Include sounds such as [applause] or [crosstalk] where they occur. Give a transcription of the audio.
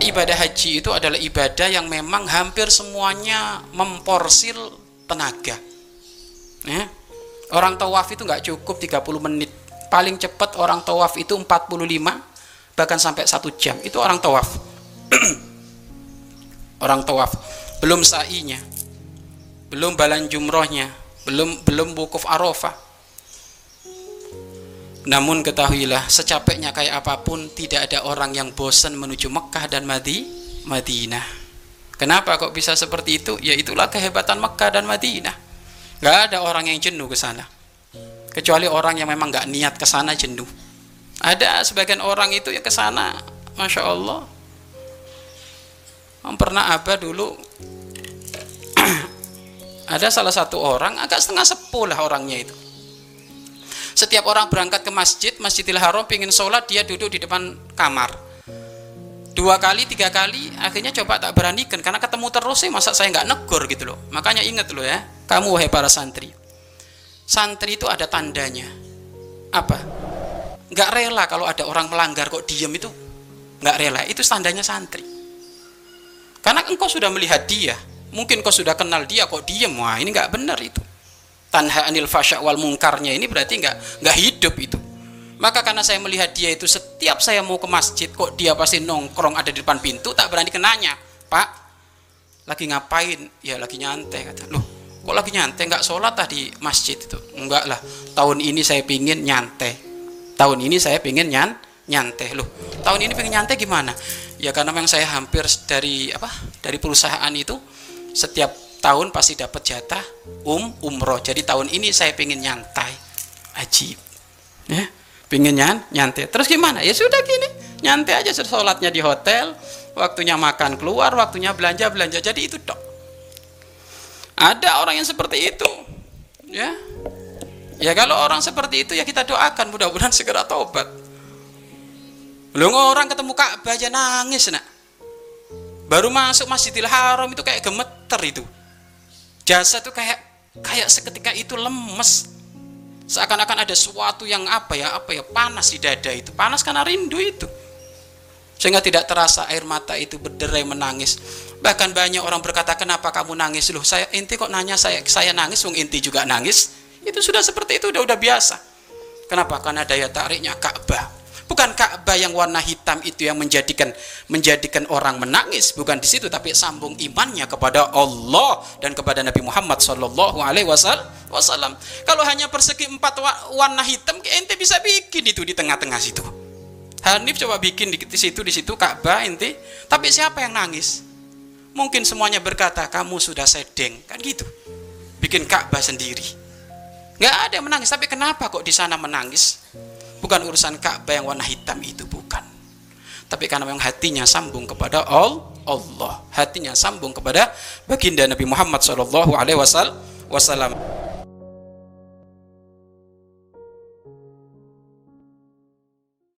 ibadah haji itu adalah ibadah yang memang hampir semuanya memporsil tenaga. Ya. Orang tawaf itu nggak cukup 30 menit. Paling cepat orang tawaf itu 45 bahkan sampai satu jam. Itu orang tawaf. [clears throat] orang tawaf. Belum sa'inya. Belum balan jumrohnya. Belum belum wukuf arafah. Namun ketahuilah, secapeknya kayak apa pun tidak ada orang yang bosan menuju Mekah dan Madi, Madinah. Kenapa kok bisa seperti itu? Ya itulah kehebatan Mekah dan Madinah. Gak ada orang yang jenuh ke sana. Kecuali orang yang memang gak niat ke sana jenuh. Ada sebagian orang itu yang ke sana, Masya Allah. Pernah apa dulu [clears throat] ada salah satu orang agak setengah sepuluh orangnya itu setiap orang berangkat ke masjid Masjidil Haram pingin sholat dia duduk di depan kamar. Dua kali tiga kali akhirnya coba tak beranikan karena ketemu terus sih masa saya nggak negor gitu loh. Makanya ingat loh ya kamu wahai para santri. Santri itu ada tandanya. Apa? Nggak rela kalau ada orang melanggar kok diem itu. Nggak rela itu tandanya santri. Karena engkau sudah melihat dia mungkin kau sudah kenal dia kok diem. Wah ini nggak benar itu tanha anil fasya wal mungkarnya ini berarti nggak nggak hidup itu. Maka karena saya melihat dia itu setiap saya mau ke masjid kok dia pasti nongkrong ada di depan pintu tak berani kenanya. Pak lagi ngapain? Ya lagi nyantai kata. Loh kok lagi nyantai? Nggak sholat tadi masjid itu? Enggak lah. Tahun ini saya pingin nyantai. Tahun ini saya pingin nyan nyantai. Loh tahun ini pingin nyantai gimana? Ya karena memang saya hampir dari apa dari perusahaan itu setiap tahun pasti dapat jatah um umroh. Jadi tahun ini saya pengen nyantai. Ajib ya pengen nyan nyantai. Terus gimana? Ya sudah gini nyantai aja sholatnya di hotel waktunya makan keluar waktunya belanja belanja. Jadi itu dok. Ada orang yang seperti itu ya. Ya kalau orang seperti itu ya kita doakan. Mudah-mudahan segera tobat belum orang ketemu Ka'bah aja nangis nak. Baru masuk Masjidil Haram itu kayak gemeter itu jasa tuh kayak kayak seketika itu lemes. Seakan-akan ada sesuatu yang apa ya apa ya panas di dada itu. Panas karena rindu itu. Sehingga tidak terasa air mata itu berderai menangis. Bahkan banyak orang berkata kenapa kamu nangis? Loh saya inti kok nanya saya saya nangis? Wong inti juga nangis. Itu sudah seperti itu udah udah biasa. Kenapa? Karena daya tariknya Ka'bah Bukan Ka'bah yang warna hitam itu yang menjadikan menjadikan orang menangis, bukan di situ tapi sambung imannya kepada Allah dan kepada Nabi Muhammad sallallahu alaihi wasallam. Kalau hanya persegi empat warna hitam, ente bisa bikin itu di tengah-tengah situ. Hanif coba bikin di situ di situ Ka'bah ente, tapi siapa yang nangis? Mungkin semuanya berkata kamu sudah sedeng, kan gitu. Bikin Ka'bah sendiri. Nggak ada yang menangis, tapi kenapa kok di sana menangis? Bukan urusan Ka'bah yang warna hitam itu bukan. Tapi karena memang hatinya sambung kepada Allah, hatinya sambung kepada baginda Nabi Muhammad SAW.